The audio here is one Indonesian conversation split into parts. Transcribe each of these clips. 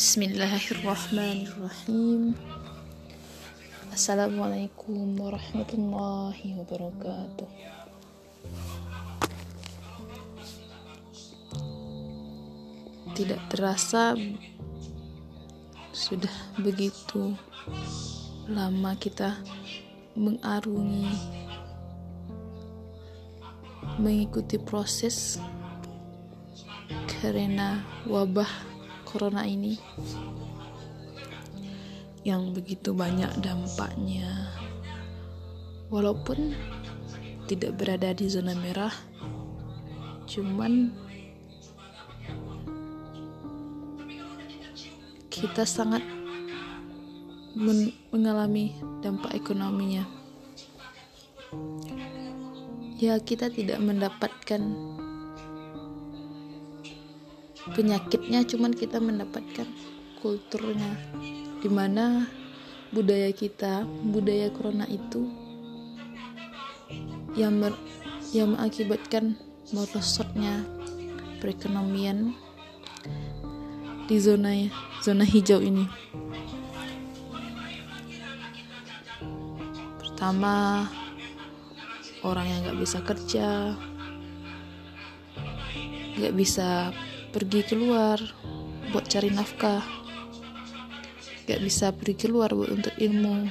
Bismillahirrahmanirrahim. Assalamualaikum warahmatullahi wabarakatuh. Tidak terasa Sudah begitu Lama kita Mengarungi Mengikuti proses Karena wabah corona ini yang begitu banyak dampaknya. Walaupun tidak berada di zona merah cuman kita sangat men mengalami dampak ekonominya. Ya kita tidak mendapatkan penyakitnya cuman kita mendapatkan kulturnya. Di mana budaya kita budaya corona itu yang mer yang mengakibatkan merosotnya perekonomian di zona zona hijau ini. Pertama orang yang nggak bisa kerja nggak bisa pergi keluar buat cari nafkah. Gak bisa pergi keluar buat untuk ilmu.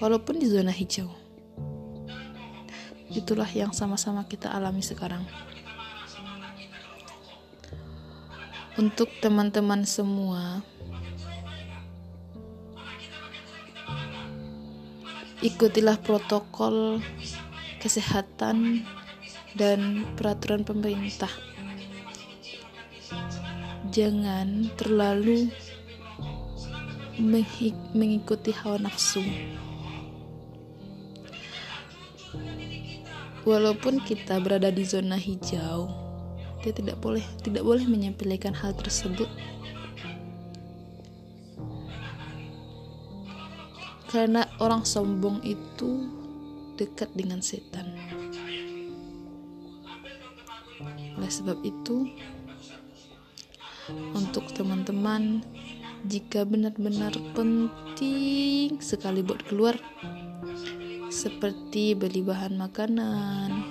Walaupun di zona hijau. Itulah yang sama-sama kita alami sekarang. Untuk teman-teman semua ikutilah protokol kesehatan dan peraturan pemerintah. Jangan terlalu mengikuti hawa nafsu. Walaupun kita berada di zona hijau, kita tidak boleh tidak boleh menyepelekan hal tersebut. Karena orang sombong itu dekat dengan setan. Oleh sebab itu, untuk teman-teman, jika benar-benar penting sekali buat keluar, seperti beli bahan makanan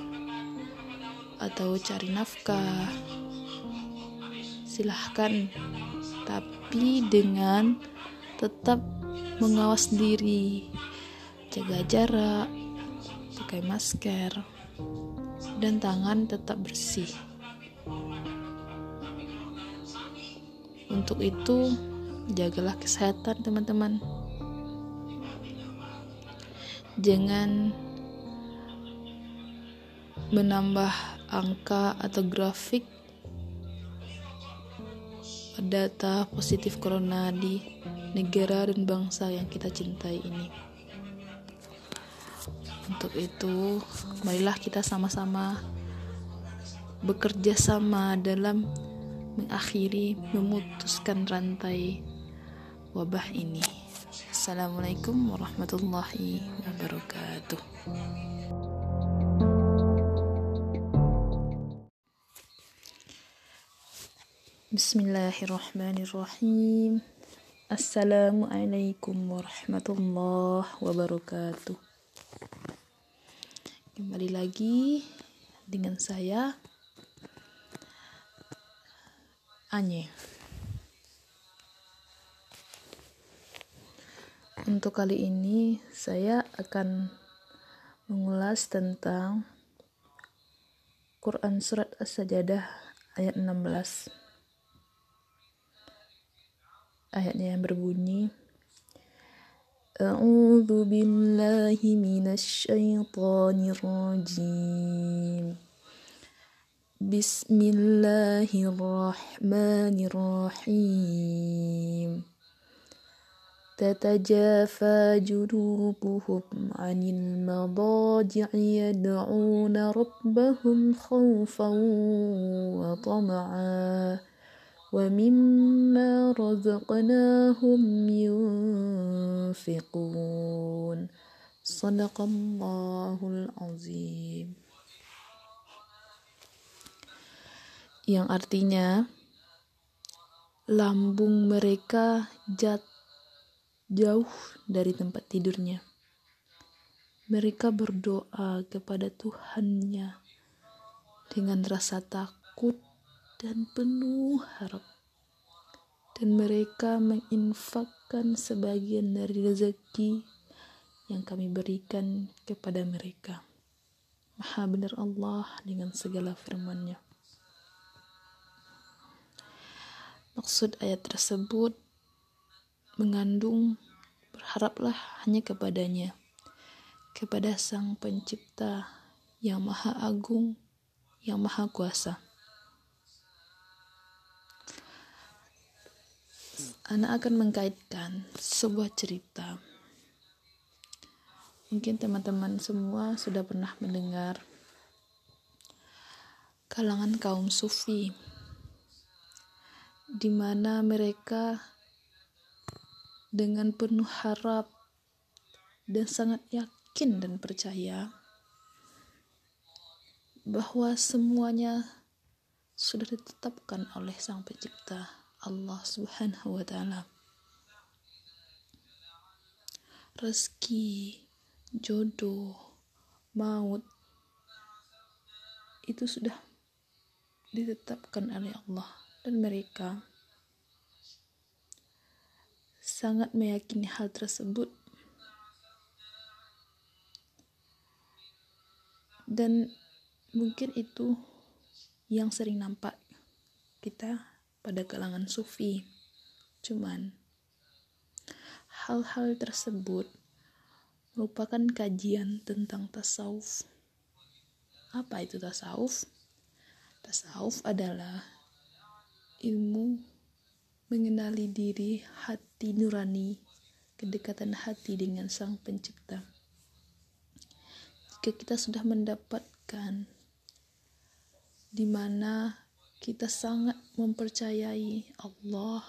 atau cari nafkah, silahkan, tapi dengan tetap mengawas diri, jaga jarak, pakai masker, dan tangan tetap bersih. Untuk itu, jagalah kesehatan teman-teman. Jangan menambah angka atau grafik data positif corona di negara dan bangsa yang kita cintai ini. Untuk itu, marilah kita sama-sama bekerja sama dalam mengakhiri memutuskan rantai wabah ini. Assalamualaikum warahmatullahi wabarakatuh. Bismillahirrahmanirrahim. Assalamualaikum warahmatullahi wabarakatuh. Kembali lagi dengan saya Anye. Untuk kali ini saya akan mengulas tentang Quran surat As-Sajadah ayat 16. Ayatnya yang berbunyi A'udzu billahi minasy syaithanir rajim. بسم الله الرحمن الرحيم تتجافى جنوبهم عن المضاجع يدعون ربهم خوفا وطمعا ومما رزقناهم ينفقون صدق الله العظيم yang artinya lambung mereka jat jauh dari tempat tidurnya. Mereka berdoa kepada Tuhannya dengan rasa takut dan penuh harap. Dan mereka menginfakkan sebagian dari rezeki yang kami berikan kepada mereka. Maha benar Allah dengan segala firman-Nya. Maksud ayat tersebut mengandung berharaplah hanya kepadanya, kepada Sang Pencipta yang Maha Agung, yang Maha Kuasa. Anak akan mengkaitkan sebuah cerita. Mungkin teman-teman semua sudah pernah mendengar kalangan kaum sufi di mana mereka dengan penuh harap dan sangat yakin dan percaya bahwa semuanya sudah ditetapkan oleh Sang Pencipta Allah Subhanahu wa taala. Rezeki, jodoh, maut itu sudah ditetapkan oleh Allah dan mereka sangat meyakini hal tersebut. Dan mungkin itu yang sering nampak kita pada kalangan sufi. Cuman hal-hal tersebut merupakan kajian tentang tasawuf. Apa itu tasawuf? Tasawuf adalah ilmu mengenali diri, hati nurani, kedekatan hati dengan Sang Pencipta. Jika kita sudah mendapatkan di mana kita sangat mempercayai Allah,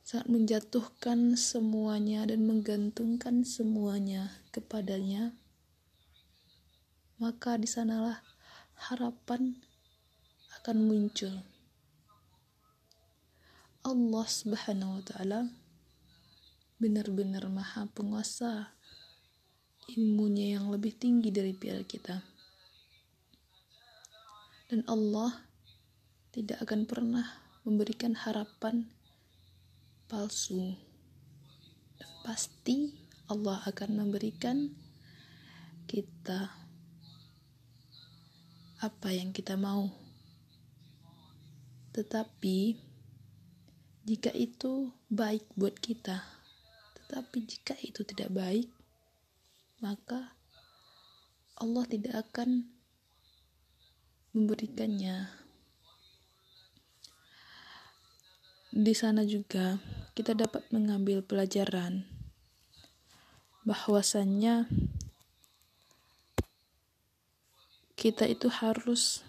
sangat menjatuhkan semuanya dan menggantungkan semuanya kepadanya, maka di sanalah harapan akan muncul. Allah Subhanahu wa taala benar-benar maha penguasa ilmunya yang lebih tinggi dari pihak kita. Dan Allah tidak akan pernah memberikan harapan palsu. Dan pasti Allah akan memberikan kita apa yang kita mau. Tetapi jika itu baik buat kita, tetapi jika itu tidak baik, maka Allah tidak akan memberikannya. Di sana juga kita dapat mengambil pelajaran bahwasannya kita itu harus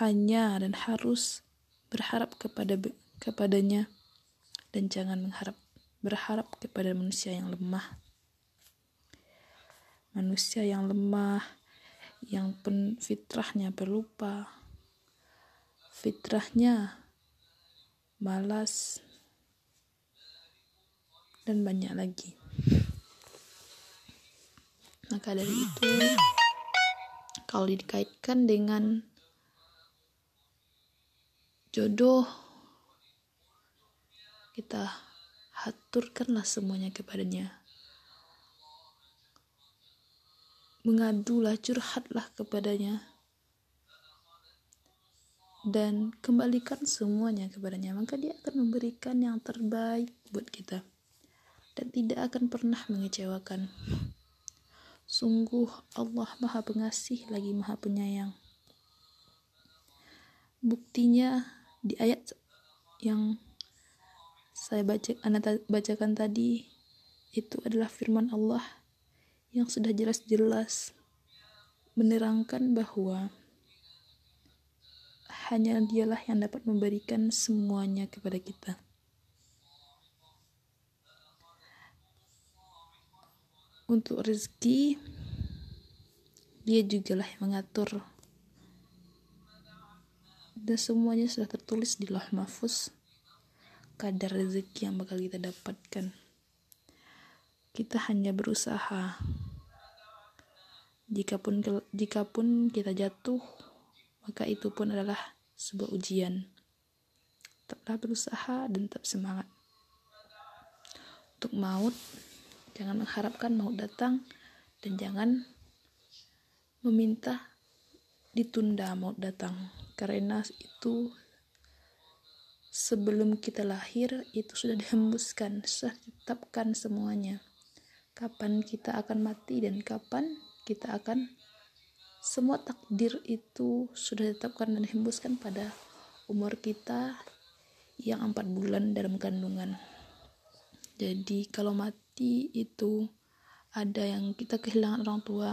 hanya dan harus berharap kepada kepadanya dan jangan mengharap berharap kepada manusia yang lemah. Manusia yang lemah yang pen, fitrahnya berlupa. Fitrahnya malas dan banyak lagi. Maka dari itu kalau dikaitkan dengan jodoh kita haturkanlah semuanya kepadanya. Mengadulah curhatlah kepadanya. Dan kembalikan semuanya kepadanya. Maka dia akan memberikan yang terbaik buat kita. Dan tidak akan pernah mengecewakan. Sungguh Allah Maha Pengasih lagi Maha Penyayang. Buktinya di ayat yang saya baca anak bacakan tadi itu adalah firman Allah yang sudah jelas-jelas menerangkan bahwa hanya dialah yang dapat memberikan semuanya kepada kita. untuk rezeki dia juga lah yang mengatur dan semuanya sudah tertulis di loh mahfuz kadar rezeki yang bakal kita dapatkan. Kita hanya berusaha. Jikapun jikapun kita jatuh maka itu pun adalah sebuah ujian. Tetaplah berusaha dan tetap semangat. Untuk maut jangan mengharapkan maut datang dan jangan meminta ditunda maut datang. Karena itu sebelum kita lahir itu sudah dihembuskan sudah ditetapkan semuanya. Kapan kita akan mati dan kapan kita akan semua takdir itu sudah ditetapkan dan dihembuskan pada umur kita yang empat bulan dalam kandungan. Jadi kalau mati itu ada yang kita kehilangan orang tua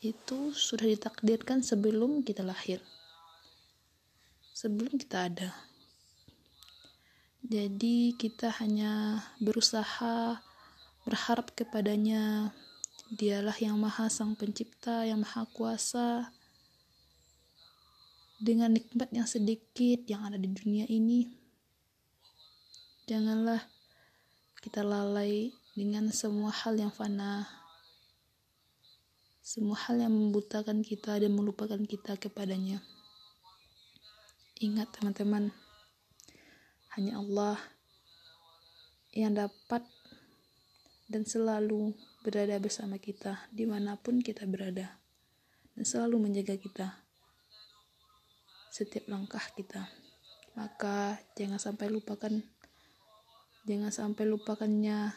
itu sudah ditakdirkan sebelum kita lahir. Sebelum kita ada jadi kita hanya berusaha berharap kepadanya Dialah yang maha sang pencipta, yang maha kuasa. Dengan nikmat yang sedikit yang ada di dunia ini, janganlah kita lalai dengan semua hal yang fana. Semua hal yang membutakan kita dan melupakan kita kepadanya. Ingat teman-teman, hanya Allah yang dapat dan selalu berada bersama kita di mana pun kita berada. Dan selalu menjaga kita setiap langkah kita. Maka jangan sampai lupakan jangan sampai lupakannya.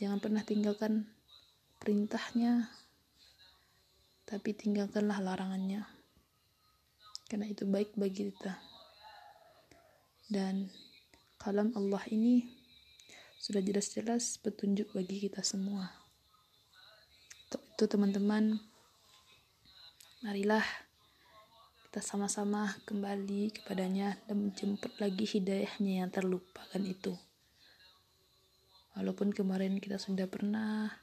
Jangan pernah tinggalkan perintahnya tapi tinggalkanlah larangannya. Karena itu baik bagi kita dan kalam Allah ini sudah jelas-jelas petunjuk bagi kita semua. Untuk itu teman-teman, marilah kita sama-sama kembali kepadanya dan menjemput lagi hidayahnya yang terlupakan itu. Walaupun kemarin kita sudah pernah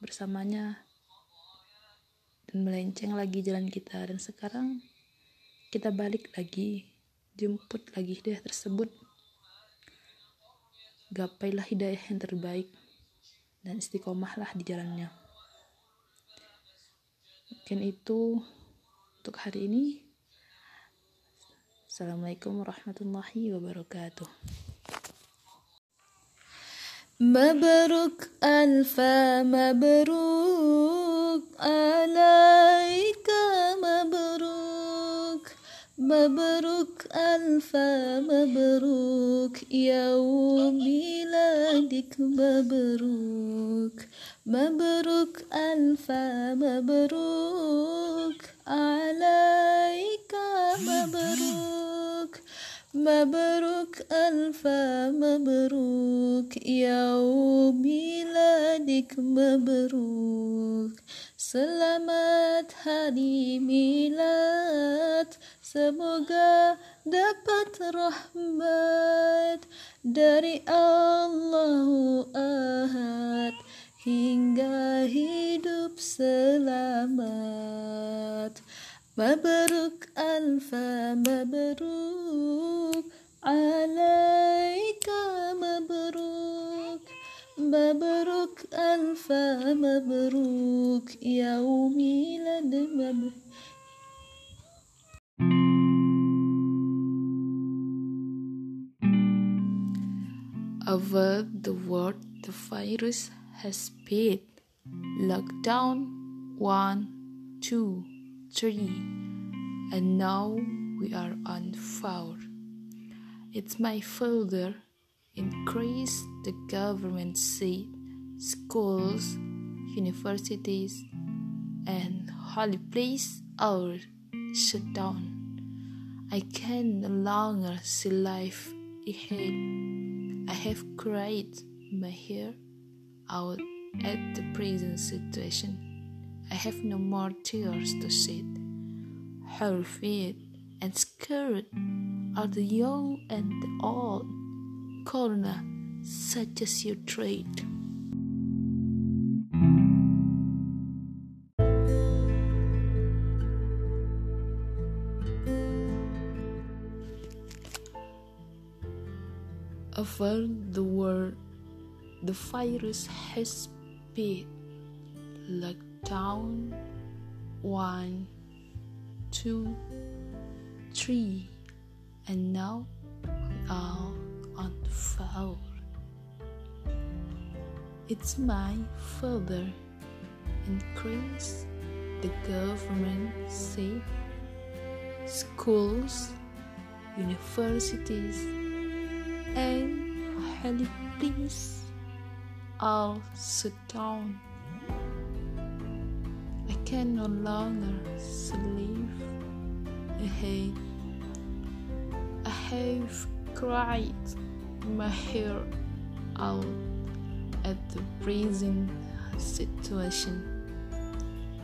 bersamanya dan melenceng lagi jalan kita dan sekarang kita balik lagi jemput lagi hidayah tersebut gapailah hidayah yang terbaik dan istiqomahlah di jalannya mungkin itu untuk hari ini Assalamualaikum warahmatullahi wabarakatuh مبروك ألف مبروك عليك مبروك مبروك ألف مبروك يوم ميلادك مبروك. مبروك ألف مبروك. عليك مبروك. مبروك ألف مبروك. يوم ميلادك مبروك. Selamat hari milad Semoga dapat rahmat dari Allah Ahad hingga hidup selamat. Mabruk alfa mabruk alaika mabruk mabruk alfa mabruk yaumi lad mabruk Over the world, the virus has spread. Lockdown one, two, three, and now we are on four. It's my father increase the government said schools, universities, and holy place are shut down. I can no longer see life ahead. I have cried my hair out at the present situation. I have no more tears to shed. Horrified and scared are the young and the old. Corona, such as your trade. The world, the virus has spread. Lockdown one, two, three, and now we are on four. It's my father increase the government say schools, universities, and highly please all sit down. I can no longer sleep ahead. I have cried my hair out at the present situation.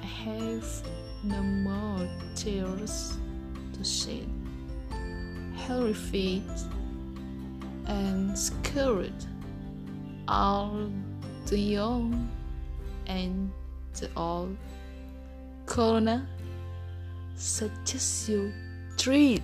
I have no more tears to shed. Horrified and scared all the young and the old corner, such as you treat